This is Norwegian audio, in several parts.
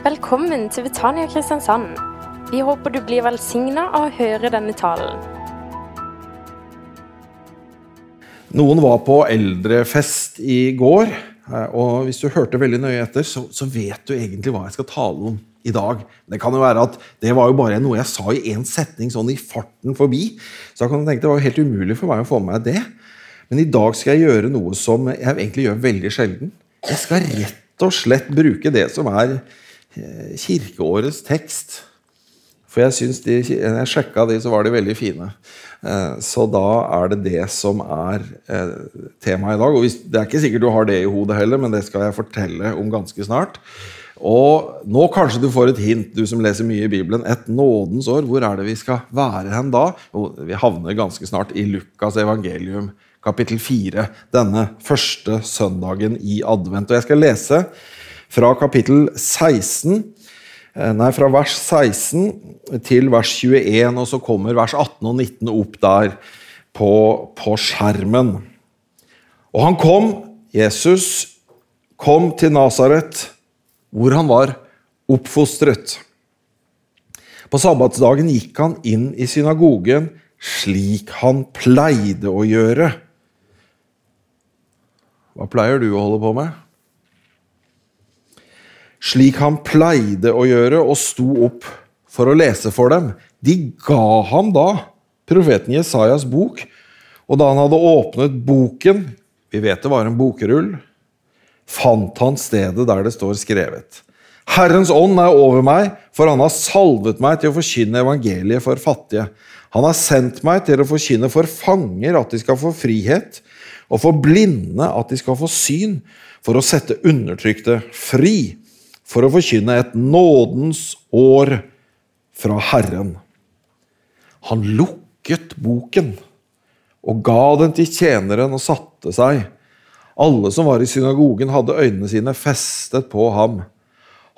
Velkommen til Betania Kristiansand. Vi håper du blir velsigna av å høre denne talen. Noen var på eldrefest i går, eh, og hvis du hørte veldig nøye etter, så, så vet du egentlig hva jeg skal tale om i dag. Det kan jo være at det var jo bare noe jeg sa i én setning sånn i farten forbi. Så da kan tenke det var jo helt umulig for meg å få med meg det. Men i dag skal jeg gjøre noe som jeg egentlig gjør veldig sjelden. Jeg skal rett og slett bruke det som er kirkeårets tekst. For jeg synes de, når jeg sjekka de, så var de veldig fine. Eh, så da er det det som er eh, temaet i dag. Og det er ikke sikkert du har det i hodet heller, men det skal jeg fortelle om ganske snart. Og nå kanskje du får et hint, du som leser mye i Bibelen. Et nådens år. Hvor er det vi skal være hen da? Vi havner ganske snart i Lukas evangelium, kapittel 4. Denne første søndagen i advent. Og jeg skal lese fra kapittel 16 Eh, nei, fra vers 16 til vers 21, og så kommer vers 18 og 19 opp der på, på skjermen. Og han kom, Jesus kom til Nasaret, hvor han var oppfostret. På sabbatsdagen gikk han inn i synagogen slik han pleide å gjøre. Hva pleier du å holde på med? Slik han pleide å gjøre, og sto opp for å lese for dem. De ga ham da profeten Jesajas bok, og da han hadde åpnet boken Vi vet det var en bokrull. Fant han stedet der det står skrevet. Herrens ånd er over meg, for han har salvet meg til å forkynne evangeliet for fattige. Han har sendt meg til å forkynne for fanger at de skal få frihet, og for blinde at de skal få syn, for å sette undertrykte fri for å forkynne et nådens år fra Herren. Han lukket boken og ga den til tjeneren og satte seg. Alle som var i synagogen, hadde øynene sine festet på ham.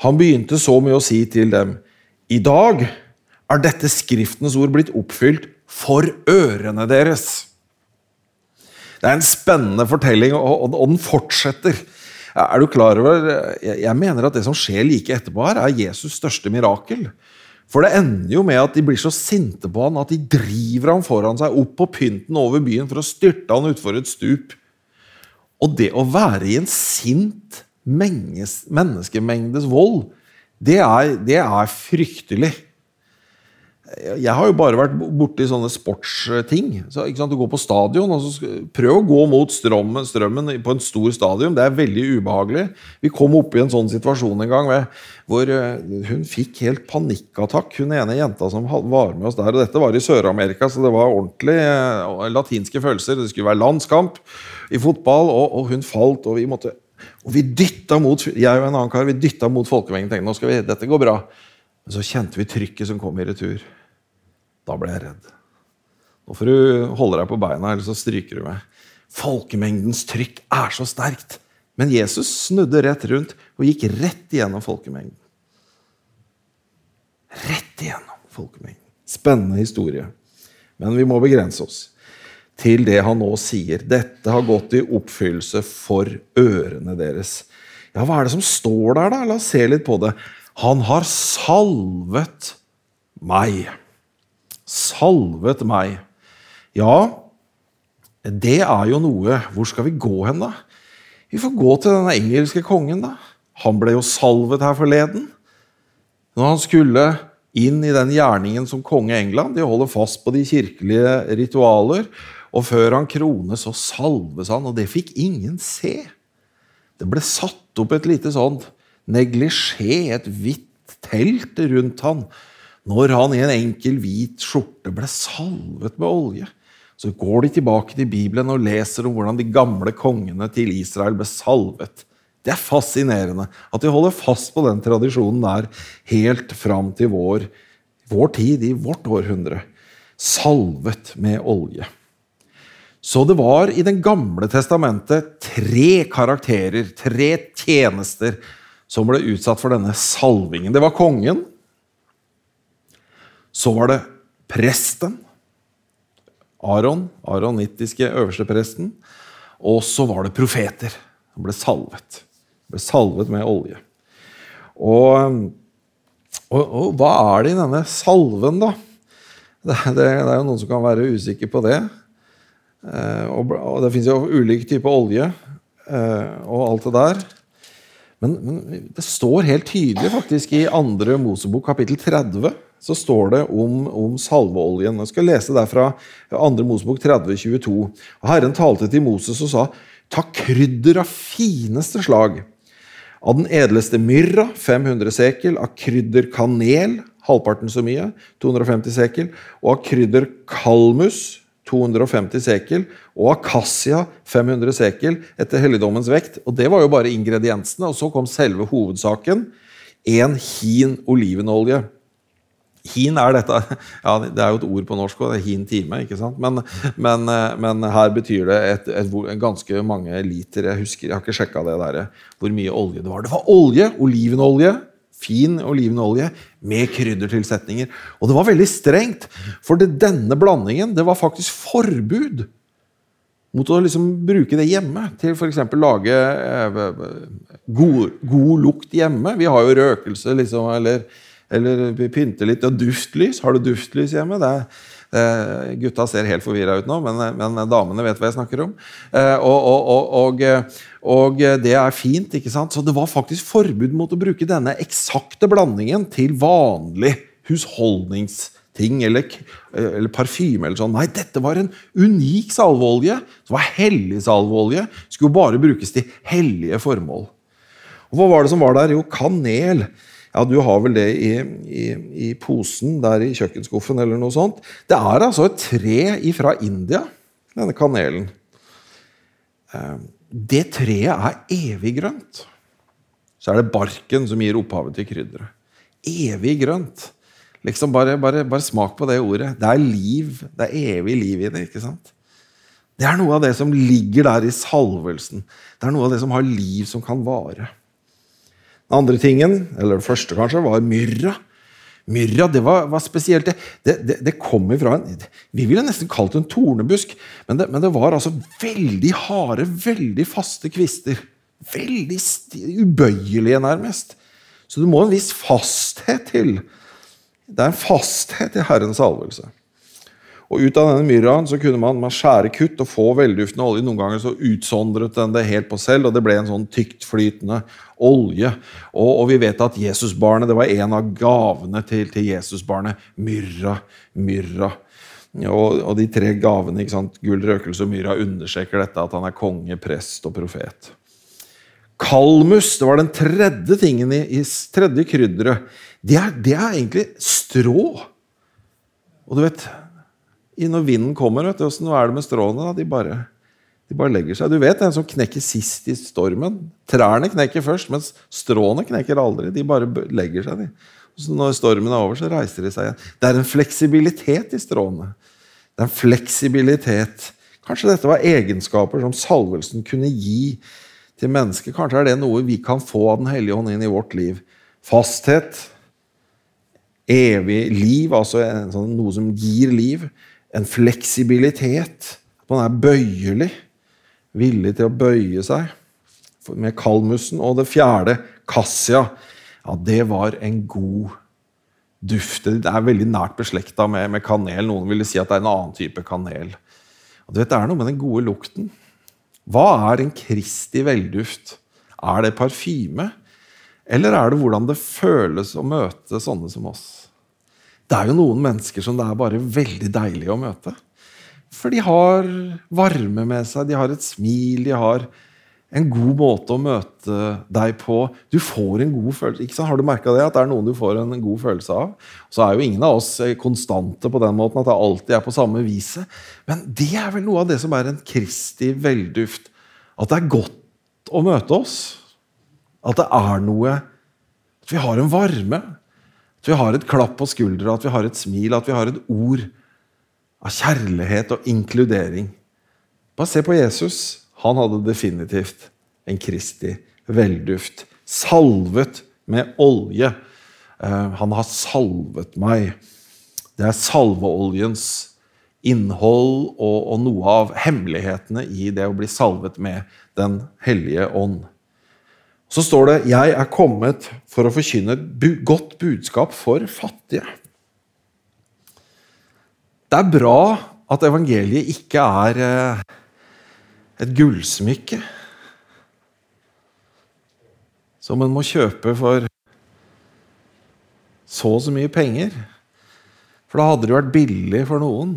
Han begynte så med å si til dem, I dag er dette Skriftens ord blitt oppfylt for ørene deres. Det er en spennende fortelling, og den fortsetter. Er du klar over Jeg mener at det som skjer like etterpå her, er Jesus største mirakel. For det ender jo med at de blir så sinte på han at de driver han foran seg opp på pynten over byen for å styrte han utfor et stup. Og det å være i en sint menneskemengdes vold, det er, det er fryktelig. Jeg har jo bare vært borti sånne sportsting. Så, Du går på stadion, og så prøv å gå mot strømmen, strømmen, på en stor stadion. Det er veldig ubehagelig. Vi kom opp i en sånn situasjon en gang hvor eh, hun fikk helt panikkattakk, hun ene jenta som var med oss der. og Dette var i Sør-Amerika, så det var ordentlig uh, latinske følelser. Det skulle være landskamp i fotball, og, og hun falt, og vi måtte og vi dytta mot jeg og en annen kar, vi dytta mot folkemengden. tenkte nå skal vi, dette går bra. Men så kjente vi trykket som kom i retur. Da ble jeg redd. Nå får du holde deg på beina, eller så stryker du meg. Folkemengdens trykk er så sterkt. Men Jesus snudde rett rundt og gikk rett igjennom folkemengden. Rett igjennom folkemengden. Spennende historie. Men vi må begrense oss til det han nå sier. Dette har gått i oppfyllelse for ørene deres. Ja, hva er det som står der, da? La oss se litt på det. Han har salvet meg salvet meg. Ja, det er jo noe Hvor skal vi gå hen, da? Vi får gå til denne engelske kongen, da. Han ble jo salvet her forleden. Når han skulle inn i den gjerningen som konge England. De holder fast på de kirkelige ritualer. Og før han krones, så salves han, og det fikk ingen se. Det ble satt opp et lite sånt neglisjé, et hvitt telt rundt han når han i en enkel, hvit skjorte ble salvet med olje. Så går de tilbake til Bibelen og leser om hvordan de gamle kongene til Israel ble salvet. Det er fascinerende at de holder fast på den tradisjonen der helt fram til vår, vår tid, i vårt århundre. Salvet med olje. Så det var i Det gamle testamentet tre karakterer, tre tjenester, som ble utsatt for denne salvingen. Det var kongen, så var det presten. Aron, aronittiske øverstepresten. Og så var det profeter. Han ble salvet. Han Ble salvet med olje. Og, og, og hva er det i denne salven, da? Det, det, det er jo noen som kan være usikker på det. Eh, og, og, det fins jo ulik type olje eh, og alt det der. Men, men, det står helt tydelig faktisk i andre Mosebok kapittel 30 så står det om, om salveoljen. Jeg skal lese derfra 2. Mosebok 30, 22. Herren talte til Moses og sa ta krydder av fineste slag. Av den edleste myrra 500 sekel, av krydder kanel halvparten så mye, 250 sekel, og av krydder kalmus 250 sekel, og akassia 500 sekel etter helligdommens vekt. Og Det var jo bare ingrediensene. Og så kom selve hovedsaken. En hin olivenolje. Hin er dette ja, Det er jo et ord på norsk, òg, hin time. ikke sant? Men, men, men her betyr det et, et, et, ganske mange liter. Jeg husker, jeg har ikke sjekka det der, hvor mye olje det var. Det var olje! Olivenolje fin olivenolje med kryddertilsetninger. Og det var veldig strengt, for det, denne blandingen det var faktisk forbud mot å liksom bruke det hjemme til f.eks. lage eh, god, god, lukt hjemme. Vi har jo røkelse, liksom, eller, eller pynte litt. Og duftlys. Har du duftlys hjemme? Det er, Eh, gutta ser helt forvirra ut nå, men, men, damene vet hva jeg snakker om. Eh, og, og, og, og, det er fint, ikke sant? Så det var faktisk forbud mot å bruke denne eksakte blandingen til vanlig husholdningsting eller, eller parfyme eller sånn. Nei, dette var en unik salveolje. Det var hellig salveolje. Skulle bare brukes til hellige formål. Og Hva var det som var der? Jo, kanel. Ja, du har vel det i, i, i, posen der i kjøkkenskuffen eller noe sånt. Det er altså et tre fra India, denne kanelen. Eh, det treet er evig grønt. Så er det barken som gir opphavet til krydderet. Evig grønt. Liksom bare, bare, bare, smak på det ordet. Det er liv. Det er evig liv i det. ikke sant? Det er noe av det som ligger der i salvelsen. Det er noe av det som har liv som kan vare. Andre tingen, eller det første kanskje, var myrra. Myrra det var, var spesielt. Det, det, det, kom ifra en Vi ville nesten kalt det en tornebusk. Men det, men det var altså veldig harde, veldig faste kvister. Veldig ubøyelige, nærmest. Så det må en viss fasthet til. Det er en fasthet i Herrens salvelse. Og Ut av denne myrraen så kunne man, man skjære kutt og få velduftende olje. Noen ganger så utsondret den det helt på selv, og det ble en sånn tyktflytende olje. Og, og, vi vet at Jesusbarnet, det var en av gavene til, til Jesusbarnet. Myrra, myrra. Og, og, de tre gavene, ikke sant? gull, røkelse og myrra, understreker dette at han er konge, prest og profet. Kalmus, det var den tredje tingen i, i tredje krydderet. Det er, det er egentlig strå. Og du vet når vinden kommer, vet du, åssen er det med stråene? Da? De bare, de bare legger seg. Du vet den som knekker sist i stormen? Trærne knekker først, mens stråene knekker aldri. De bare legger seg. de. Så når stormen er over, så reiser de seg igjen. Det er en fleksibilitet i stråene. Det er en fleksibilitet. Kanskje dette var egenskaper som salvelsen kunne gi til mennesket. Kanskje er det noe vi kan få av Den hellige hånd inn i vårt liv. Fasthet, evig liv, altså sånn, noe som gir liv en fleksibilitet. Man er bøyelig. Villig til å bøye seg med kalmusen. Og det fjerde, kassia. Ja, det var en god duft. Det er veldig nært beslekta med, med, kanel. Noen ville si at det er en annen type kanel. Og du vet, Det er noe med den gode lukten. Hva er en Kristi velduft? Er det parfyme? Eller er det hvordan det føles å møte sånne som oss? Det er jo noen mennesker som det er bare veldig deilig å møte. For de har varme med seg, de har et smil, de har en god måte å møte deg på. Du får en god følelse. Ikke sant? Har du merka det? At det er noen du får en god følelse av? Så er jo ingen av oss konstante på den måten at det alltid er på samme viset. Men det er vel noe av det som er en Kristi velduft. At det er godt å møte oss. At det er noe At vi har en varme. At vi har et klapp på skuldra, at vi har et smil, at vi har et ord av kjærlighet og inkludering. Bare se på Jesus. Han hadde definitivt en Kristi velduft. Salvet med olje. Eh, han har salvet meg. Det er salveoljens innhold og, og, noe av hemmelighetene i det å bli salvet med Den hellige ånd. Så står det 'Jeg er kommet for å forkynne et godt budskap for fattige'. Det er bra at evangeliet ikke er eh, et gullsmykke som en må kjøpe for så og så mye penger. For da hadde det vært billig for noen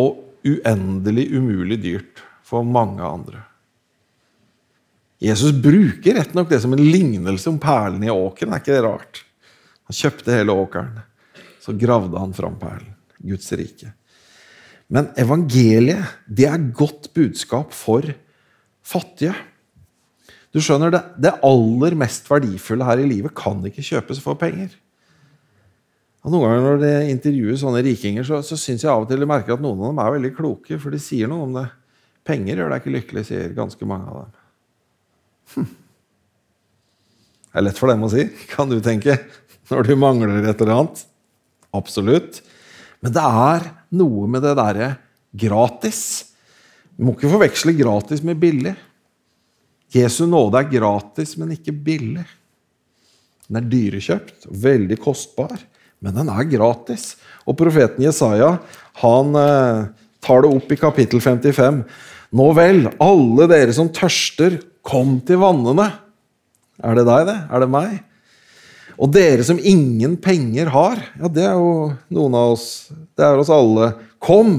og uendelig umulig dyrt for mange andre. Jesus bruker rett nok det som en lignelse om perlene i åkeren. Er ikke det rart? Han kjøpte hele åkeren. Så gravde han fram perlen. Guds rike. Men evangeliet, det er godt budskap for fattige. Du skjønner, det, det aller mest verdifulle her i livet kan ikke kjøpes for penger. Og noen ganger Når det intervjuer sånne rikinger, så, så syns jeg av og til jeg merker at noen av dem er veldig kloke, for de sier noe om det. Penger gjør deg ikke lykkelig, sier ganske mange av dem. Hm. Det er lett for dem å si, kan du tenke, når du mangler et eller annet. Absolutt. Men det er noe med det derre gratis. Vi må ikke forveksle gratis med billig. Jesu nåde er gratis, men ikke billig. Den er dyrekjøpt, veldig kostbar, men den er gratis. Og profeten Jesaja han eh, tar det opp i kapittel 55. Nå vel, alle dere som tørster, kom til vannene. Er det deg, det? Er det meg? Og dere som ingen penger har, ja, det er jo noen av oss. Det er oss alle. Kom,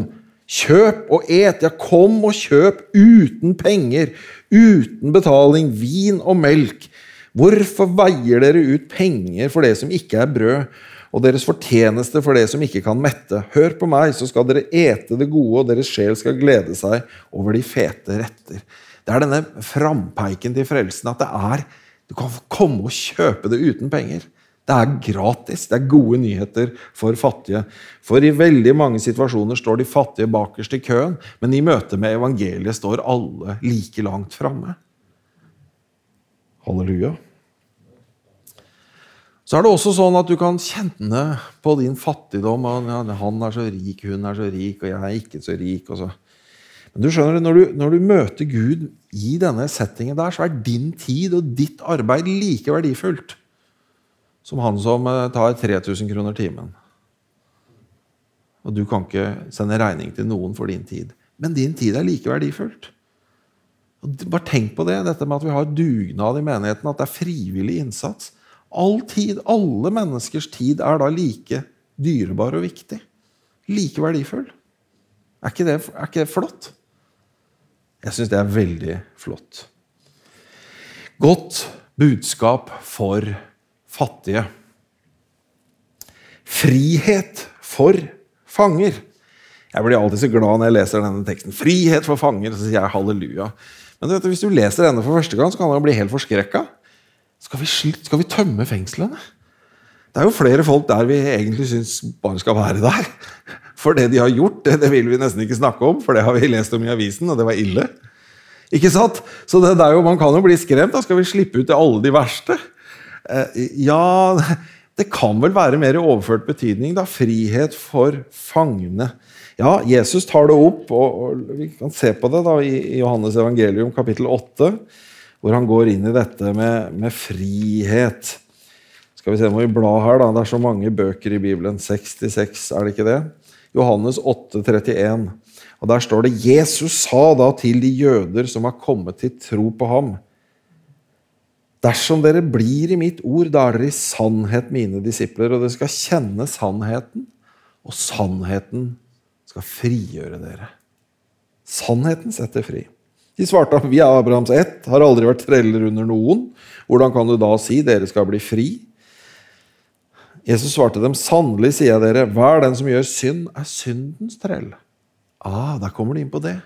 kjøp og et. Ja, kom og kjøp uten penger, uten betaling, vin og melk. Hvorfor veier dere ut penger for det som ikke er brød, og deres fortjeneste for det som ikke kan mette? Hør på meg, så skal dere ete det gode, og deres sjel skal glede seg over de fete retter. Det er denne frampeiken til frelsen at det er Du kan komme og kjøpe det uten penger. Det er gratis. Det er gode nyheter for fattige. For i veldig mange situasjoner står de fattige bakerst i køen, men i møte med evangeliet står alle like langt framme. Halleluja. Så er det også sånn at du kan kjenne på din fattigdom. 'Han er så rik, hun er så rik, og jeg er ikke så rik.' Og så. Men du skjønner, når du, når du møter Gud i denne settingen der, så er din tid og ditt arbeid like verdifullt som han som eh, tar 3000 kroner timen. Og du kan ikke sende regning til noen for din tid. Men din tid er like verdifullt. Og bare tenk på det, dette med at vi har dugnad i menigheten, at det er frivillig innsats. All tid, alle menneskers tid er da like dyrebar og viktig. Like verdifull. Er ikke det, er ikke det flott? Jeg syns det er veldig flott. Godt budskap for fattige. Frihet for fanger. Jeg blir alltid så glad når jeg leser denne teksten. Frihet for fanger, så sier jeg halleluja. Men du hvis du leser denne for første gang, så kan du bli helt forskrekka. Skal, skal, vi tømme fengslene? Det er jo flere folk der vi egentlig syns bare skal være der. For det de har gjort, det, det, vil vi nesten ikke snakke om, for det har vi lest om i avisen, og det var ille. Ikke sant? Så det, der jo, Man kan jo bli skremt. Da skal vi slippe ut alle de verste. Eh, ja, det kan vel være mer i overført betydning. da, Frihet for fangene. Ja, Jesus tar det opp, og, og vi kan se på det da i Johannes evangelium kapittel 8, hvor han går inn i dette med, med frihet. Skal vi se, må vi bla her, da. Det er så mange bøker i Bibelen. 66, er det ikke det? Johannes 8, 31. Og Der står det Jesus sa da til de jøder som har kommet til tro på ham Dersom dere blir i mitt ord, da er dere i sannhet mine disipler, og dere skal kjenne sannheten, og sannheten skal frigjøre dere. Sannheten setter fri. De svarte vi er Abrahams ett, har aldri vært treller under noen. Hvordan kan du da si dere skal bli fri? Jesus svarte dem, sannelig sier jeg dere, hver den som gjør synd, er syndens trell. Ah, der kommer de inn på det.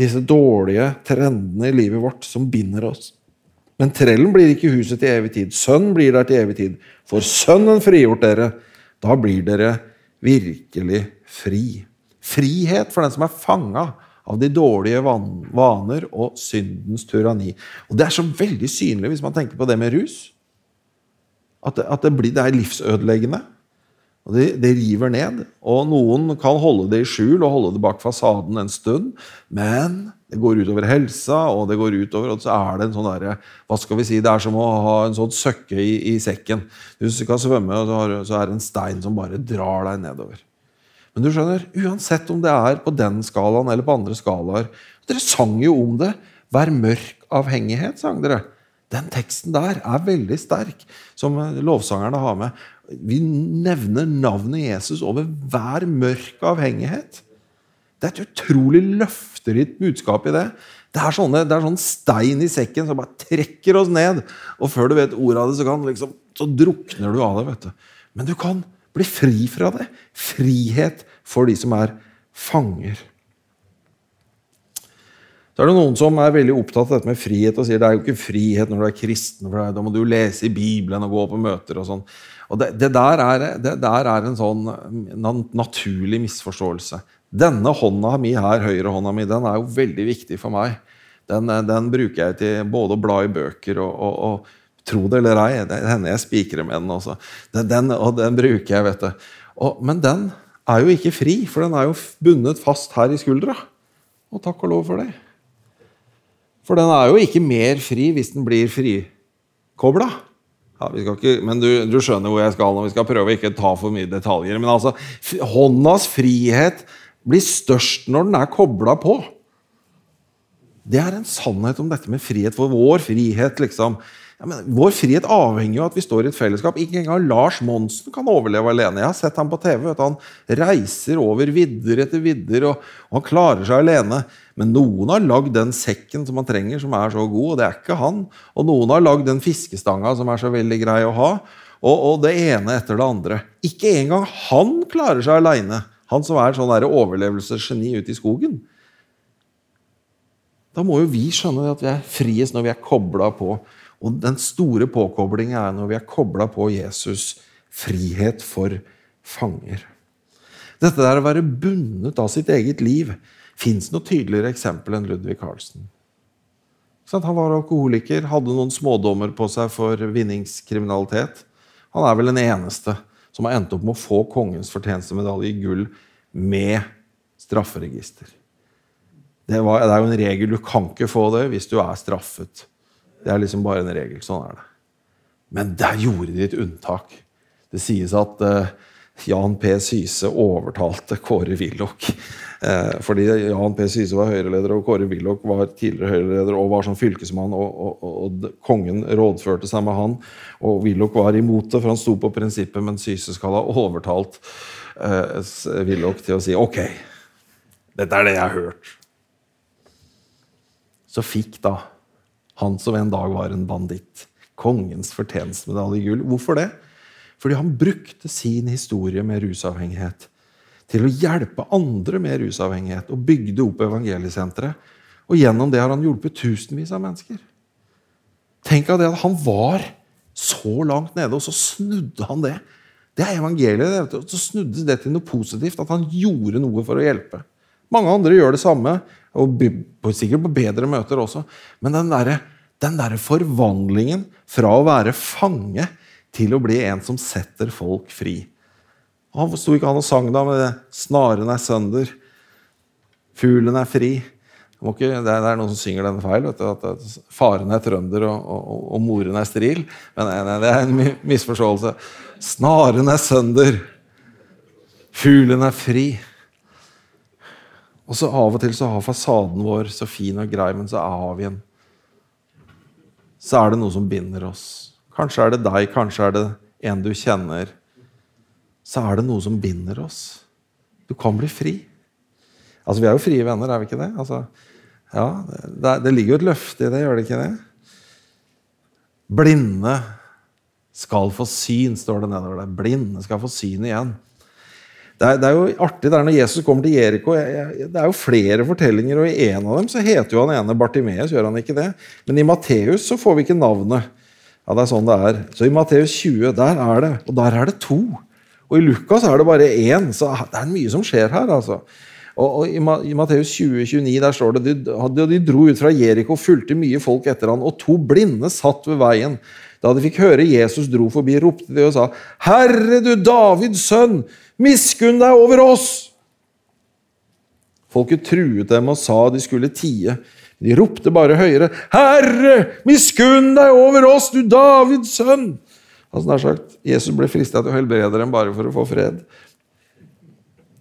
Disse dårlige trendene i livet vårt som binder oss men trellen blir ikke huset til evig tid. Sønnen blir der til evig tid. For Sønnen frigjort dere, da blir dere virkelig fri. Frihet for den som er fanga av de dårlige vaner og syndens tyranni. Og Det er så veldig synlig hvis man tenker på det med rus. At det, at det, blir, det er livsødeleggende. Og det, det, river ned. Og noen kan holde det i skjul og holde det bak fasaden en stund, men det går utover helsa, og det går utover, og så er det en sånn der, hva skal vi si, Det er som å ha en sånn søkke i, i sekken. Hvis du kan svømme, så er det en stein som bare drar deg nedover. Men du skjønner, uansett om det er på den skalaen eller på andre skalaer Dere sang jo om det. Vær mørk avhengighet, sang dere. Den teksten der er veldig sterk, som lovsangerne har med. Vi nevner navnet Jesus over hver mørk avhengighet. Det er et utrolig løfterikt budskap i det. Det er, sånne, det er sånn stein i sekken som bare trekker oss ned. Og før du vet ordet av det, så, kan, liksom, så drukner du av det. vet du. Men du kan bli fri fra det. Frihet for de som er fanger. Er det noen som er veldig opptatt av dette med frihet og sier det er jo ikke frihet når du er kristen. for Da må du lese i Bibelen og gå på møter og sånn. Og det, det, der er, det, der er, en sånn naturlig misforståelse. Denne hånda mi her, høyre hånda mi, den er jo veldig viktig for meg. Den, den bruker jeg til både å bla i bøker og, og, og Tro det eller ei, det hender jeg spikrer med den også. Den, den, og den bruker jeg, vet du. Og, men den er jo ikke fri, for den er jo bundet fast her i skuldra. Og takk og lov for det. For den er jo ikke mer fri hvis den blir frikobla. Ja, men du, du, skjønner hvor jeg skal og Vi skal prøve å ikke ta for mye detaljer. Men altså, håndas frihet blir størst når den er kobla på. Det er en sannhet om dette med frihet. For vår frihet liksom, men Vår frihet avhenger jo av at vi står i et fellesskap. Ikke engang Lars Monsen kan overleve alene. Jeg har sett ham på TV. Vet, han reiser over vidder etter vidder, og, og, han klarer seg alene. Men noen har lagd den sekken som han trenger, som er så god, og det er ikke han. Og noen har lagd den fiskestanga som er så veldig grei å ha. Og, og det ene etter det andre. Ikke engang han klarer seg aleine. Han som er sånn overlevelsesgeni ute i skogen. Da må jo vi skjønne at vi er friest når vi er kobla på og den store påkoblinga er når vi er kobla på Jesus' frihet for fanger. Dette der å være bundet av sitt eget liv fins noe tydeligere eksempel enn Ludvig Carlsen. Han var alkoholiker, hadde noen smådommer på seg for vinningskriminalitet. Han er vel den eneste som har endt opp med å få kongens fortjenestemedalje i gull med strafferegister. Det, var, det, er jo en regel. Du kan ikke få det hvis du er straffet. Det er liksom bare en regel. Sånn er det. Men der gjorde de et unntak. Det sies at uh, Jan P. Syse overtalte Kåre Willoch. Uh, fordi Jan P. Syse var høyreleder, og Kåre Willoch var tidligere høyreleder og var som fylkesmann, og, og, og, kongen rådførte seg med han. Og Willoch var imot det, for han sto på prinsippet, men Syse skal ha overtalt uh, Willoch til å si ok, dette er det jeg har hørt. Så fikk da han som en dag var en banditt. Kongens fortjenstmedaljegull. Hvorfor det? Fordi han brukte sin historie med rusavhengighet til å hjelpe andre med rusavhengighet og bygde opp evangeliesenteret. Og gjennom det har han hjulpet tusenvis av mennesker. Tenk av det at han var så langt nede, og så snudde han det. Det er evangeliet. Så snudde det til noe positivt, at han gjorde noe for å hjelpe. Mange andre gjør det samme, og sikkert på bedre møter også. Men den derre der forvandlingen fra å være fange til å bli en som setter folk fri. Han sto ikke han og sang da med 'Snaren er sønder', 'Fuglen er fri'. Ikke, det, er, noen som synger den feil. Du, at, Faren er trønder, og, og, og, moren er steril. Men nei, nei, det er en misforståelse. Snaren er sønder. Fuglen er fri. Og så Av og til så har fasaden vår så fin og grei, men så har vi en Så er det noe som binder oss. Kanskje er det deg, kanskje er det en du kjenner. Så er det noe som binder oss. Du kan bli fri. Altså, Vi er jo frie venner, er vi ikke det? Altså, ja, det, det ligger jo et løfte i det, gjør det ikke det? Blinde skal få syn, står det nedover der. Blinde skal få syn igjen. Det er, det er, jo artig det er når Jesus kommer til Jeriko. Det er jo flere fortellinger, og i en av dem så heter jo han ene Bartimeus. gjør han ikke det? Men i Matteus så får vi ikke navnet. Ja, det er sånn det er. Så i Matteus 20, der er det. Og der er det to. Og i Lukas er det bare én. Så det er mye som skjer her. altså. Og, i, Matteus 20, 29 der står det de, de dro ut fra Jeriko, fulgte mye folk etter han, og to blinde satt ved veien. Da de fikk høre Jesus dro forbi, ropte de og sa, 'Herre, du Davids sønn, miskunn deg over oss!' Folket truet dem og sa de skulle tie. De ropte bare høyere, 'Herre, miskunn deg over oss, du Davids sønn!' Altså nær sagt, Jesus ble frista til å helbrede dem bare for å få fred.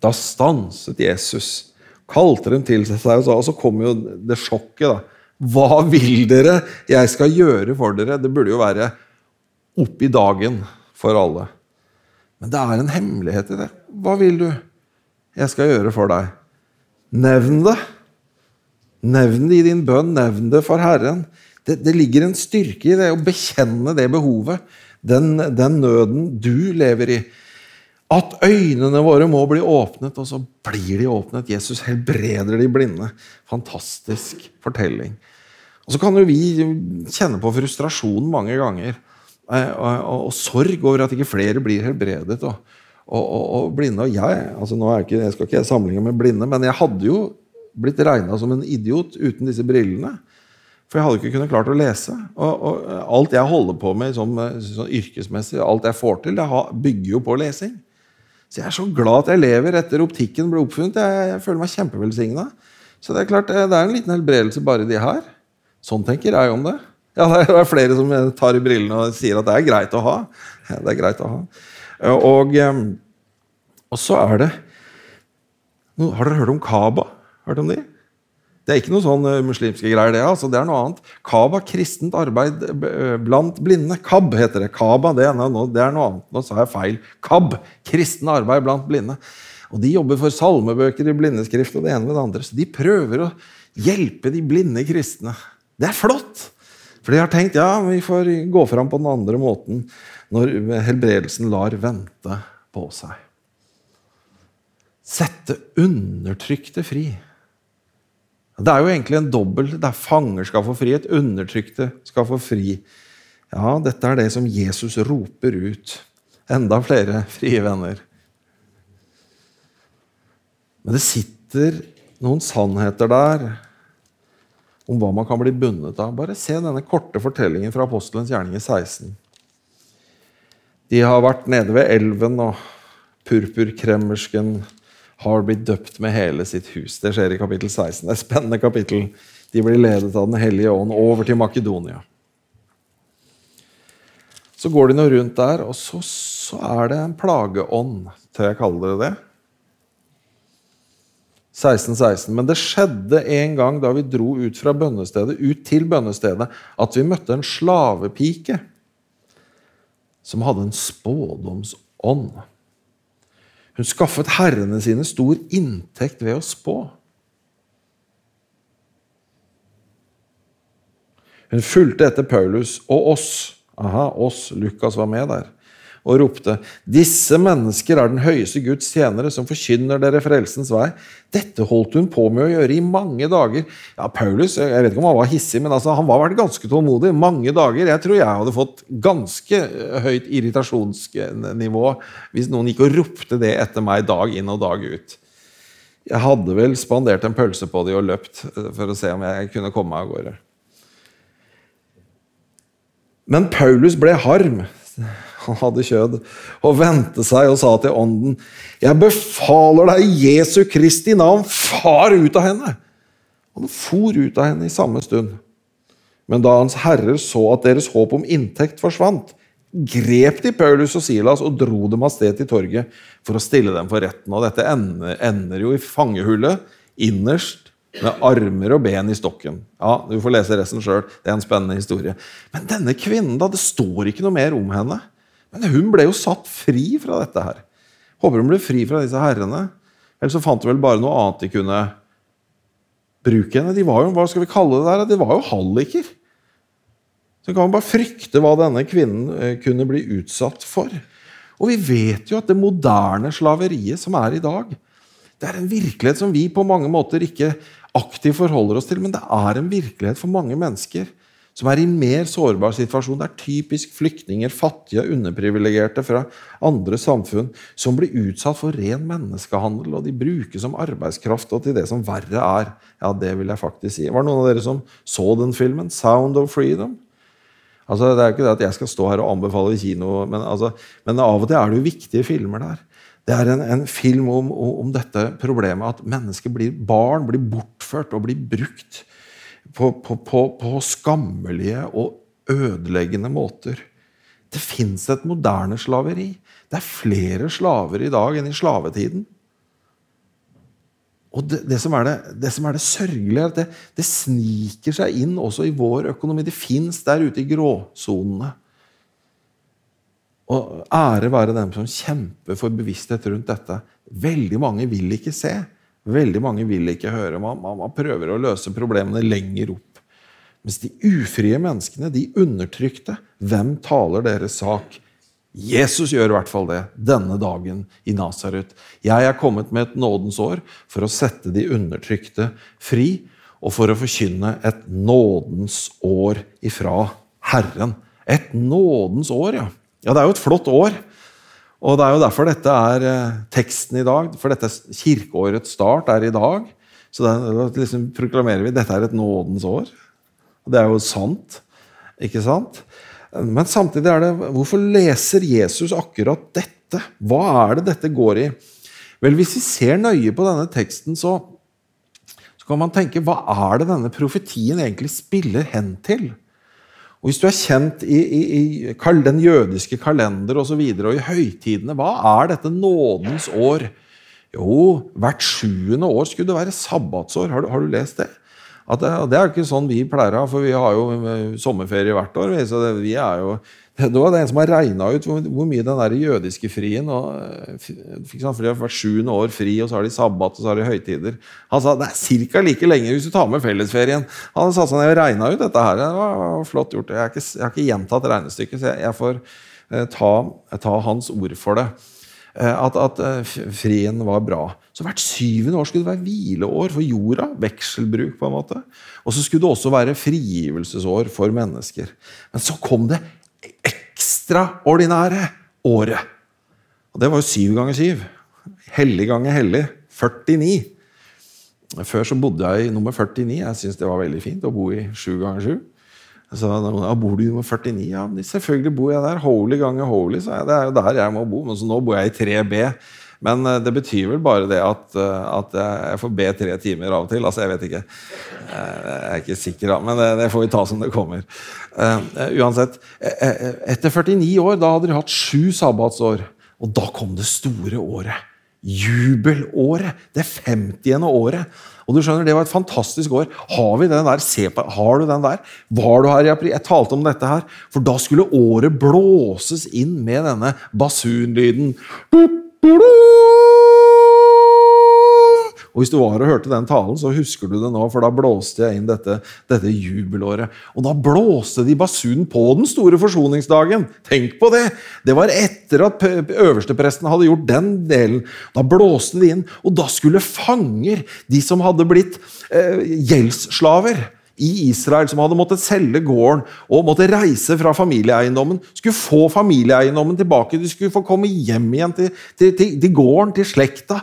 Da stanset Jesus, kalte dem til seg og sa, og så kom jo det sjokket. da. Hva vil dere jeg skal gjøre for dere? Det burde jo være opp i dagen for alle. Men det er en hemmelighet i det. Hva vil du jeg skal gjøre for deg? Nevn det. Nevn det i din bønn. Nevn det for Herren. Det, det ligger en styrke i det å bekjenne det behovet, den, den nøden du lever i. At øynene våre må bli åpnet, og så blir de åpnet. Jesus helbreder de blinde. Fantastisk fortelling. Og Så kan jo vi kjenne på frustrasjon mange ganger. Eh, og, og, og sorg over at ikke flere blir helbredet. Og, og blinde. Og jeg altså nå er ikke, jeg skal ikke sammenligne med blinde, men jeg hadde jo blitt regna som en idiot uten disse brillene. For jeg hadde ikke kunnet klart å lese. Og, og alt jeg holder på med sånn, sånn yrkesmessig, alt jeg får til, det bygger jo på lesing. Så jeg er så glad at jeg lever etter optikken ble oppfunnet. Jeg, jeg føler meg kjempevelsigna. Så det er klart, det er en liten helbredelse bare de her. Sånn tenker jeg om det. Ja, Det er flere som tar i brillene og sier at det er greit å ha. Det er greit å ha. Og, og så er det Har dere hørt om Kaba? Hørt om de? Det er ikke noe sånn uh, muslimske greier, det. altså, det er noe annet. Kaba, kristent arbeid uh, blant blinde. KAB heter det. Kaba, det det er noe annet. Nå sa jeg feil. KAB, kristen arbeid blant blinde. Og De jobber for salmebøker i blindeskrift og det ene med det andre. Så de prøver å hjelpe de blinde kristne. Det er flott! For de har tenkt ja, vi får gå fram på den andre måten når helbredelsen lar vente på seg. Sette undertrykte fri. Det er jo egentlig en dobbel. Er fanger skal få frihet, undertrykte skal få fri. Ja, dette er det som Jesus roper ut. Enda flere frie venner. Men det sitter noen sannheter der om hva man kan bli bundet av. Bare se denne korte fortellingen fra apostelens gjerning i 16. De har vært nede ved elven, og purpurkremmersken har blitt døpt med hele sitt hus. Det skjer i kapittel 16. Det er et spennende kapittel. De blir ledet av Den hellige ånd over til Makedonia. Så går de nå rundt der, og så, så er det en plageånd, til jeg kaller det det. 16, 16. Men det skjedde en gang da vi dro ut fra bønnestedet, ut til bønnestedet, at vi møtte en slavepike som hadde en spådomsånd. Hun skaffet herrene sine stor inntekt ved å spå. Hun fulgte etter Paulus og oss. Aha, oss. Lukas var med der og ropte:" Disse mennesker er den høyeste Guds tjenere, som forkynner dere frelsens vei. Dette holdt hun på med å gjøre i mange dager. Ja, Paulus jeg vet ikke om han var hissig, men altså, han var vært ganske tålmodig. Mange dager. Jeg tror jeg hadde fått ganske høyt irritasjonsnivå hvis noen gikk og ropte det etter meg dag inn og dag ut. Jeg hadde vel spandert en pølse på de og løpt for å se om jeg kunne komme meg av gårde. Men Paulus ble harm han hadde kjød, og vendte seg og sa til ånden, Jeg befaler deg i Jesu Kristi navn, far ut av henne! Han for ut av henne i samme stund. Men da hans herrer så at deres håp om inntekt forsvant, grep de Paulus og Silas og dro dem av sted til torget for å stille dem for retten. Og dette ender, jo i fangehullet innerst med armer og ben i stokken. Ja, Du får lese resten sjøl. Det er en spennende historie. Men denne kvinnen, da, det står ikke noe mer om henne. Men hun ble jo satt fri fra dette her. Håper hun ble fri fra disse herrene. Eller så fant de vel bare noe annet de kunne bruke henne. De var jo, hva skal vi kalle det der? De var jo halliker. Så kan man bare frykte hva denne kvinnen eh, kunne bli utsatt for. Og vi vet jo at det moderne slaveriet som er i dag, det er en virkelighet som vi på mange måter ikke aktivt forholder oss til, men det er en virkelighet for mange mennesker som er i en mer sårbar situasjon. Det er typisk flyktninger, fattige, underprivilegerte fra andre samfunn som blir utsatt for ren menneskehandel, og de brukes som arbeidskraft og til det som verre er. Ja, det vil jeg faktisk si. Var det noen av dere som så den filmen? 'Sound of Freedom'? Altså, Det er jo ikke det at jeg skal stå her og anbefale kino, men, altså, men av og til er det jo viktige filmer der. Det er en, en film om, om, dette problemet at mennesker blir, barn blir bortført og blir brukt på, på, på, på skammelige og ødeleggende måter. Det fins et moderne slaveri. Det er flere slaver i dag enn i slavetiden. Og det, det, som, det, det som, er det, sørgelige, er at det, det sniker seg inn også i vår økonomi. Det fins der ute i gråsonene. Og ære være dem som kjemper for bevissthet rundt dette. Veldig mange vil ikke se. Veldig mange vil ikke høre. Man, man, man prøver å løse problemene lenger opp. Mens de ufrie menneskene, de undertrykte, hvem taler deres sak? Jesus gjør i hvert fall det denne dagen i Nasaret. Jeg er kommet med et nådens år for å sette de undertrykte fri, og for å forkynne et nådens år ifra Herren. Et nådens år, ja. Ja, det er jo et flott år. Og det er jo derfor dette er eh, teksten i dag. For dette kirkeårets start er i dag. Så da liksom proklamerer vi dette er et nådens år. Det er jo sant. Ikke sant? Men samtidig er det Hvorfor leser Jesus akkurat dette? Hva er det dette går i? Vel, Hvis vi ser nøye på denne teksten, så, så kan man tenke hva er det denne profetien egentlig spiller hen til? Og Hvis du er kjent i, i, i den jødiske kalender og, så videre, og i høytidene, hva er dette nådens år? Jo, hvert sjuende år skulle det være sabbatsår. Har du, har du lest det? Det, det, er ikke sånn vi pleier å ha, for vi har jo sommerferie hvert år. Så det, vi er jo det var det en som har regna ut hvor, hvor, mye den der jødiske frien og, eh, For de har vært sjuende år fri, og så har de sabbat og så har de høytider. Han sa det er ca. like lenge hvis du tar med fellesferien. Han hadde seg ned og regna ut dette her. Det var flott gjort. Jeg har ikke, jeg har ikke gjentatt regnestykket, så jeg, jeg får eh, ta, ta, hans ord for det. Eh, at, at frien var bra. Så hvert syvende år skulle det være hvileår for jorda. Vekselbruk, på en måte. Og så skulle det også være frigivelsesår for mennesker. Men så kom det ekstraordinære året. Og det var jo syv ganger syv. Hellig ganger hellig. 49. Før så bodde jeg i nummer 49. Jeg syns det var veldig fint å bo i sju ganger sju. Så ja, bor du i nummer 49? Ja, selvfølgelig bor jeg der. Holy ganger holy, sa jeg. Det er jo der jeg må bo. Men så nå bor jeg i 3B. Men eh, det betyr vel bare det at, eh, at, jeg får be tre timer av og til. Altså, jeg vet ikke. Eh, jeg er ikke sikker, men det, det får vi ta som det kommer. Uansett. Etter 49 år, da hadde de hatt sju sabbatsår. Og da kom det store året. Jubelåret. Det 50. året. Og du skjønner, Det var et fantastisk år. Har vi den der? Se på, har du den der? Var du her? i april? jeg talte om dette her. For da skulle året blåses inn med denne basunlyden. Og Hvis du var og hørte den talen, så husker du det nå, for da blåste jeg inn dette, dette jubelåret. Og da blåste de basunen på den store forsoningsdagen. Tenk på det! Det var etter at øverstepresten hadde gjort den delen. Da blåste de inn, og da skulle fanger, de som hadde blitt eh, gjeldsslaver i Israel som hadde måttet selge gården og måtte reise fra familieeiendommen, skulle få familieeiendommen tilbake. De skulle få komme hjem igjen til, til, til, til gården, til slekta.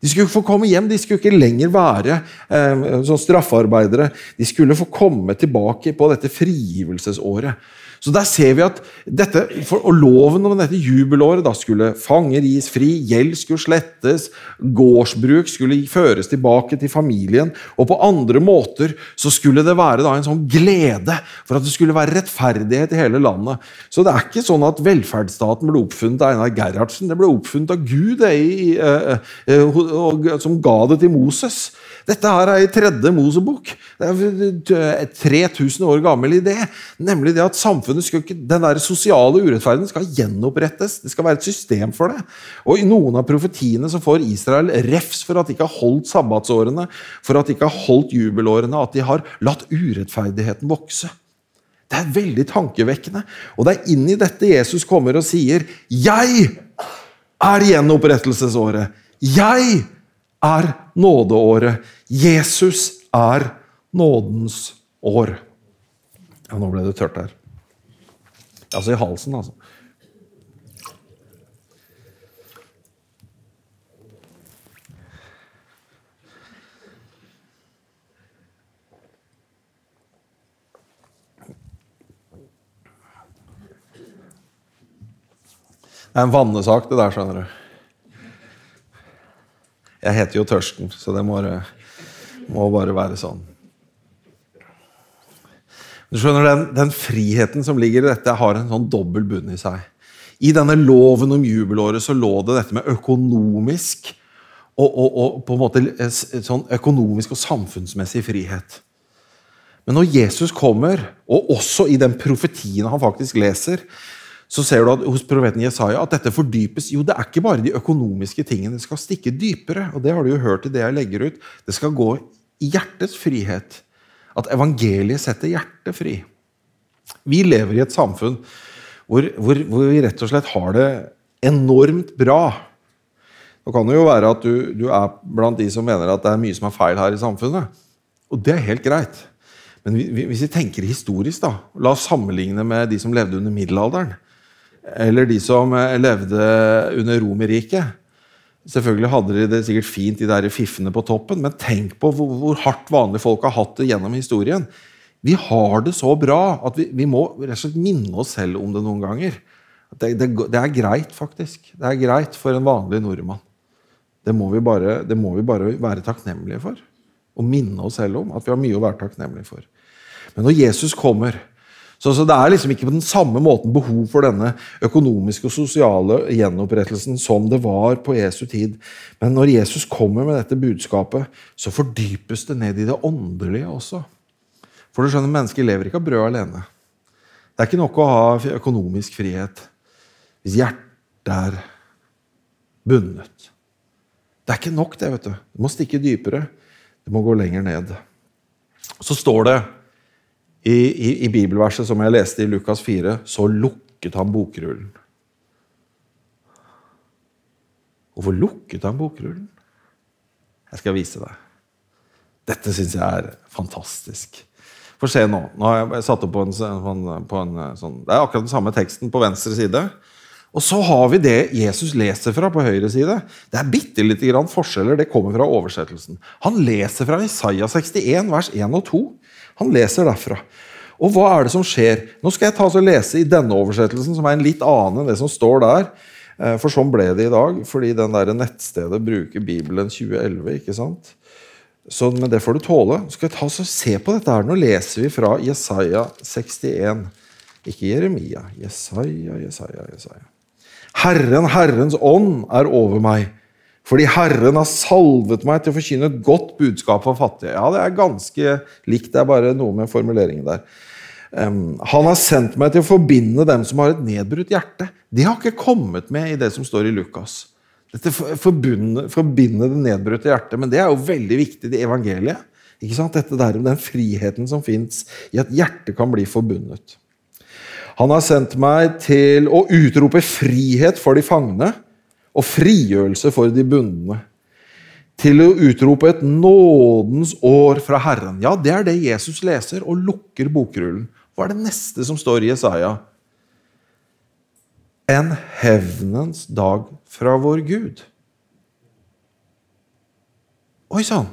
De skulle få komme hjem, de skulle ikke lenger være eh, sånn straffarbeidere. De skulle få komme tilbake på dette frigivelsesåret. Så der ser vi at dette, for, og Loven om dette jubelåret da skulle fanger gis fri, gjeld skulle slettes, gårdsbruk skulle føres tilbake til familien, og på andre måter så skulle det være da en sånn glede for at det skulle være rettferdighet i hele landet. Så det er ikke sånn at velferdsstaten ble oppfunnet av Einar Gerhardsen. Det ble oppfunnet av Gud det, i, uh, uh, som ga det til Moses. Dette her er i tredje Mosebok. Det er 3000 år gammel idé. Nemlig det at samfunnet skal ikke, den der sosiale urettferdigheten skal gjenopprettes. Det skal være et system for det. Og I noen av profetiene så får Israel refs for at de ikke har holdt sabbatsårene, for at de ikke har holdt jubelårene, at de har latt urettferdigheten vokse. Det er veldig tankevekkende. Og det er inn i dette Jesus kommer og sier 'Jeg er gjenopprettelsesåret'. Jeg er nådeåret. Jesus er nådens år. Ja, nå ble det tørt her. Altså i halsen, altså. Det er en vannesak, det der, skjønner du. Jeg heter jo Tørsten, så det må, må bare være sånn. Du skjønner, den, den, friheten som ligger i dette, har en sånn dobbel bunn i seg. I denne loven om jubelåret så lå det dette med økonomisk og, og, og på en måte sånn økonomisk og samfunnsmessig frihet. Men når Jesus kommer, og også i den profetien han faktisk leser, så ser du at hos profeten Jesaja at dette fordypes. Jo, det er ikke bare de økonomiske tingene. Det skal stikke dypere. Og det har du jo hørt i det jeg legger ut. Det skal gå i hjertets frihet. At evangeliet setter hjertet fri. Vi lever i et samfunn hvor, hvor, hvor vi rett og slett har det enormt bra. Nå kan det jo være at du, du, er blant de som mener at det er mye som er feil her i samfunnet. Og det er helt greit. Men hvis vi tenker historisk, da, la oss sammenligne med de som levde under middelalderen eller de som eh, levde under Romerriket. Selvfølgelig hadde de det sikkert fint, de der fiffene på toppen, men tenk på hvor, hvor, hardt vanlige folk har hatt det gjennom historien. Vi har det så bra at vi, vi må rett og slett minne oss selv om det noen ganger. Det, det, det, er greit, faktisk. Det er greit for en vanlig nordmann. Det må, bare, det må vi bare være takknemlige for. Og minne oss selv om at vi har mye å være takknemlige for. Men når Jesus kommer, så, så, Det er liksom ikke på den samme måten behov for denne økonomiske og sosiale gjenopprettelsen som det var på Jesu tid. Men når Jesus kommer med dette budskapet, så fordypes det ned i det åndelige også. For du skjønner, Mennesker lever ikke av brød alene. Det er ikke nok å ha økonomisk frihet hvis hjertet er bundet. Det er ikke nok, det. vet du. Det må stikke dypere. Det må gå lenger ned. Så står det i, i, i, bibelverset som jeg leste i Lukas 4, så lukket han bokrullen. Hvorfor lukket han bokrullen? Jeg skal vise deg. Dette syns jeg er fantastisk. For se nå. Nå har jeg satt opp på en, på en, sånn Det er akkurat den samme teksten på venstre side. Og så har vi det Jesus leser fra på høyre side. Det er bitte lite grann forskjeller. Det kommer fra oversettelsen. Han leser fra Isaiah 61, vers 1 og 2. Han leser derfra. Og hva er det som skjer? Nå skal jeg ta og lese i denne oversettelsen, som er en litt annen enn det som står der. Eh, for sånn ble det i dag, fordi den der nettstedet bruker Bibelen 2011. ikke sant? Så, men det får du tåle. Nå skal jeg ta og se på dette her. Nå leser vi fra Jesaja 61. Ikke Jeremia. Jesaja, Jesaja, Jesaja. Herren, Herrens ånd er over meg fordi Herren har salvet meg til å forkynne et godt budskap for fattige. Ja, det er ganske likt, det er bare noe med formuleringen der. Um, han har sendt meg til å forbinde dem som har et nedbrutt hjerte. De har ikke kommet med i det som står i Lukas. Dette forbinde, det nedbrutte hjertet. Men det er jo veldig viktig i evangeliet. Ikke sant? Dette der den friheten som fins i at hjertet kan bli forbundet. Han har sendt meg til å utrope frihet for de fangne og frigjørelse for de bundne. Til å utrope et nådens år fra Herren. Ja, det er det Jesus leser, og lukker bokrullen. Hva er det neste som står i Jesaja? En hevnens dag fra vår Gud. Oi sann!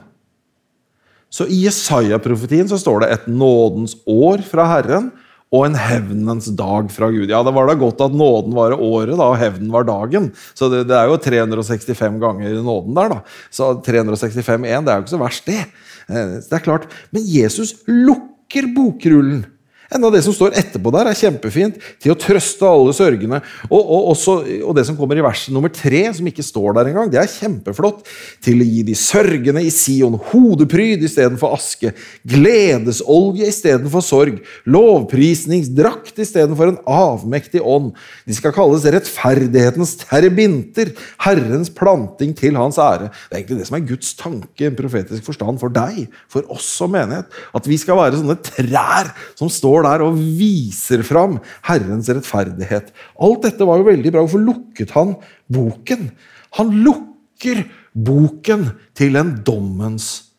Så i Jesaja-profetien så står det et nådens år fra Herren og en hevnens dag fra Gud. Ja, Det var da godt at nåden var året, da, og hevnen var dagen. Så det, det er jo 365 ganger nåden der, da. Så 365-1, det er jo ikke så verst, det. Eh, det er klart. Men Jesus lukker bokrullen. Enda det som står etterpå der, er kjempefint. Til å trøste alle sørgende. Og, og, også, og, det som kommer i verset nummer tre, som ikke står der engang, det er kjempeflott. Til å gi de sørgende i Sion hodepryd istedenfor aske. Gledesolje istedenfor sorg. Lovprisningsdrakt istedenfor en avmektig ånd. De skal kalles rettferdighetens terbinter. Herrens planting til hans ære. Det er egentlig det som er Guds tanke, en profetisk forstand, for deg, for oss som menighet. At vi skal være sånne trær som står står der og viser fram Herrens rettferdighet. Alt dette var jo veldig bra. Hvorfor lukket han boken? Han lukker boken til en dommens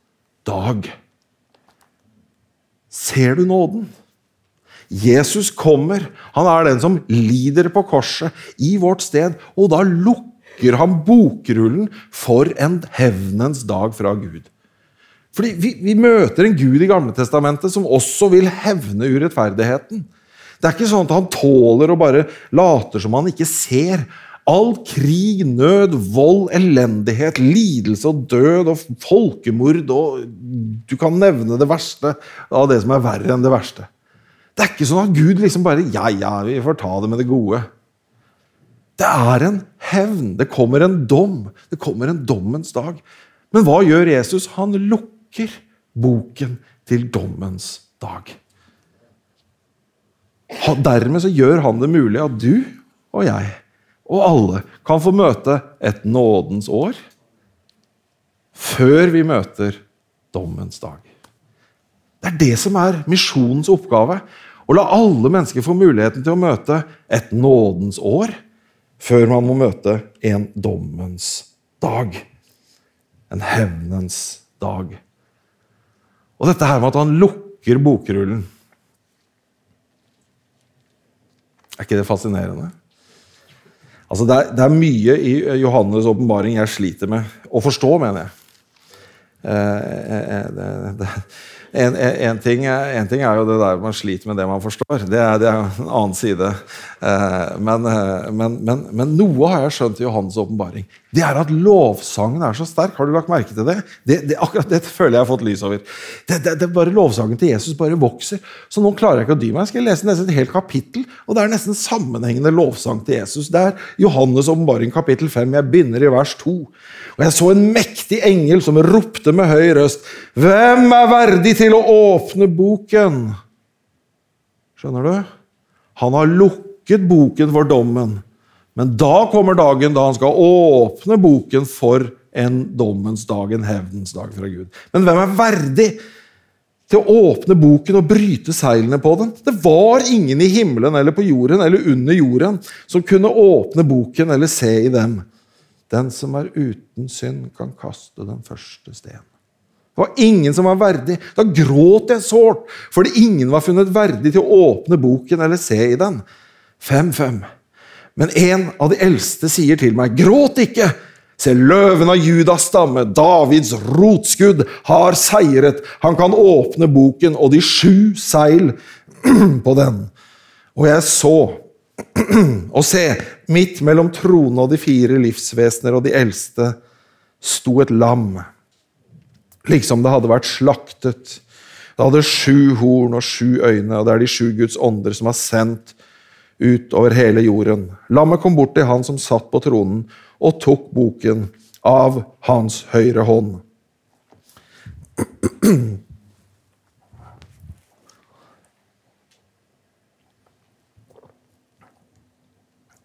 dag. Ser du nåden? Jesus kommer. Han er den som lider på korset i vårt sted. Og da lukker han bokrullen for en hevnens dag fra Gud. Fordi vi, vi møter en Gud i Gamle Testamentet som også vil hevne urettferdigheten. Det er ikke sånn at han tåler og bare later som han ikke ser. All krig, nød, vold, elendighet, lidelse og død og folkemord og Du kan nevne det verste av det som er verre enn det verste. Det er ikke sånn at Gud liksom bare Ja, ja, vi får ta det med det gode. Det er en hevn. Det kommer en dom. Det kommer en dommens dag. Men hva gjør Jesus? Han lukker boken til dommens dag. Dermed så gjør han det mulig at du og jeg og alle kan få møte et nådens år før vi møter dommens dag. Det er det som er misjonens oppgave. Å la alle mennesker få muligheten til å møte et nådens år før man må møte en dommens dag. En hevnens dag. Og dette her med at han lukker bokrullen Er ikke det fascinerende? Altså det, er, det er mye i Johannes' åpenbaring jeg sliter med å forstå, mener jeg. Eh, eh, det, det, en, en, ting, en, ting, er jo det der man sliter med det man forstår. Det er, det er en annen side. Eh, men, eh, men, men, men, noe har jeg skjønt i Johannes' åpenbaring. Det er at lovsangen er så sterk. Har du lagt merke til det? det akkurat det føler jeg har fått lys over. Det, bare Lovsangen til Jesus bare vokser. Så nå klarer jeg ikke å dy meg. Jeg skal lese nesten et helt kapittel, og det er nesten sammenhengende lovsang til Jesus. Det er Johannes' åpenbaring kapittel 5. Jeg begynner i vers 2. Og jeg så en mektig engel som ropte med høy røst. Hvem er verdig til å åpne boken? Skjønner du? Han har lukket boken for dommen. Men da kommer dagen da han skal åpne boken for en dommens dag, en hevnens dag fra Gud. Men hvem er verdig til å åpne boken og bryte seilene på den? Det var ingen i himmelen eller på jorden eller under jorden som kunne åpne boken eller se i dem. Den som er uten synd, kan kaste den første steinen. Det var ingen som var verdig. Da gråt jeg sårt, fordi ingen var funnet verdig til å åpne boken eller se i den. Fem-fem. Men en av de eldste sier til meg, gråt ikke! Se, løven av Judas stamme, Davids rotskudd, har seiret. Han kan åpne boken og de sju seil på den. Og jeg så og se, midt mellom tronen og de fire livsvesener og de eldste sto et lam, liksom det hadde vært slaktet. Det hadde sju horn og sju øyne, og det er de sju Guds ånder som har sendt ut over hele jorden. Lammet kom bort til han som satt på tronen, og tok boken av hans høyre hånd.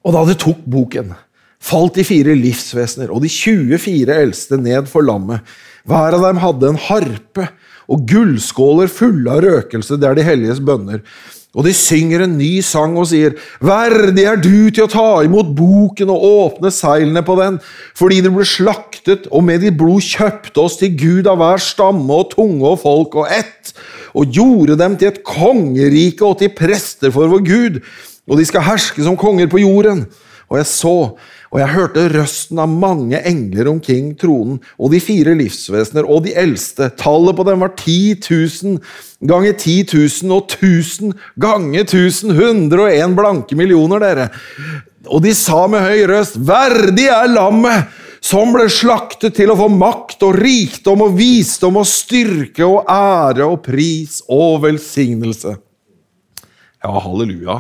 Og da det tok boken, falt de fire livsvesener og de 24 eldste ned for lammet. Hver av dem hadde en harpe og gullskåler fulle av røkelse, det er de helliges bønner. Og de synger en ny sang og sier, Verdig er du til å ta imot boken og åpne seilene på den, fordi du ble slaktet, og med ditt blod kjøpte oss til Gud av hver stamme og tunge og folk og ett, og gjorde dem til et kongerike og til prester for vår Gud og de skal herske som konger på jorden. Og jeg så, og jeg hørte røsten av mange engler omkring tronen, og de fire livsvesener og de eldste. Tallet på dem var 10 000 ganger 10 000 og 1000 ganger 1000. 101 blanke millioner, dere. Og de sa med høy røst, verdig er lammet! som ble slaktet til å få makt og rikdom og visdom og styrke og ære og pris og velsignelse. Ja, halleluja.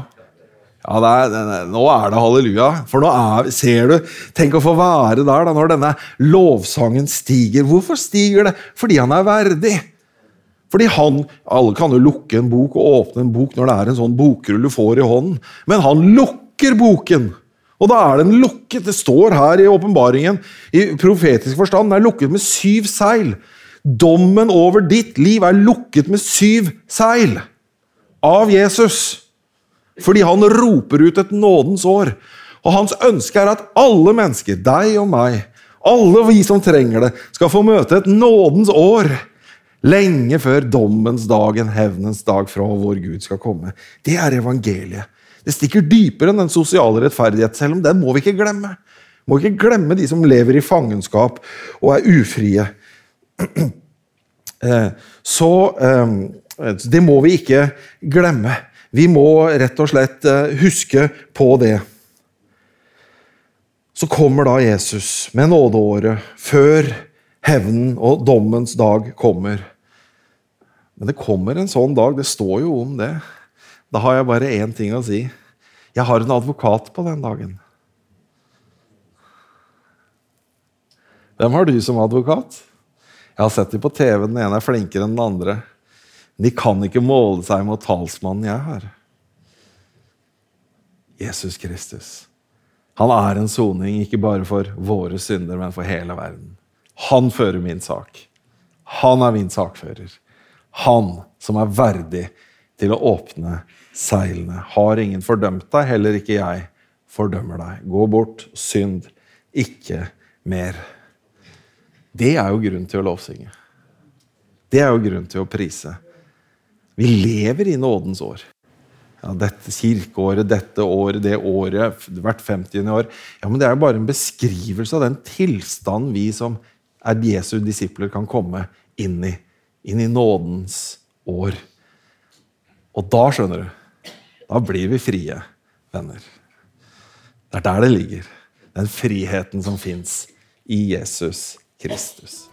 Ja, er, Nå er det halleluja. For nå er, ser du Tenk å få være der da, når denne lovsangen stiger. Hvorfor stiger det? Fordi han er verdig. Fordi han, Alle kan jo lukke en bok og åpne en bok når det er en sånn bokrull du får i hånden, men han lukker boken. Og da er den lukket. Det står her i åpenbaringen, i profetisk forstand, den er lukket med syv seil. Dommen over ditt liv er lukket med syv seil av Jesus. Fordi han roper ut et nådens år. Og hans ønske er at alle mennesker, deg og meg, alle vi som trenger det, skal få møte et nådens år. Lenge før dommens dag, en hevnens dag fra vår Gud skal komme. Det er evangeliet. Det stikker dypere enn den sosiale rettferdighet, selv om den må vi ikke glemme. Må ikke glemme de som lever i fangenskap og er ufrie. Eh, så eh, det må vi ikke glemme. Vi må rett og slett eh, huske på det. Så kommer da Jesus med nådeåret før hevnen og dommens dag kommer. Men det kommer en sånn dag. Det står jo om det. Da har jeg bare én ting å si. Jeg har en advokat på den dagen. Hvem har du som advokat? Jeg har sett dem på TV. Den ene er flinkere enn den andre. De kan ikke måle seg mot talsmannen jeg har. Jesus Kristus. Han er en soning ikke bare for våre synder, men for hele verden. Han fører min sak. Han er min sakfører. Han som er verdig til å åpne seilene. Har ingen fordømt deg, heller ikke jeg fordømmer deg. Gå bort, synd ikke mer. Det er jo grunn til å lovsynge. Det er jo grunn til å prise. Vi lever i nådens år. Ja, dette kirkeåret, dette året, det året, hvert 50. år. Ja, men Det er jo bare en beskrivelse av den tilstanden vi som er Jesu disipler, kan komme inn i. Inn i nådens år. Og da, skjønner du, da blir vi frie venner. Det er der det ligger. Den friheten som fins i Jesus Kristus.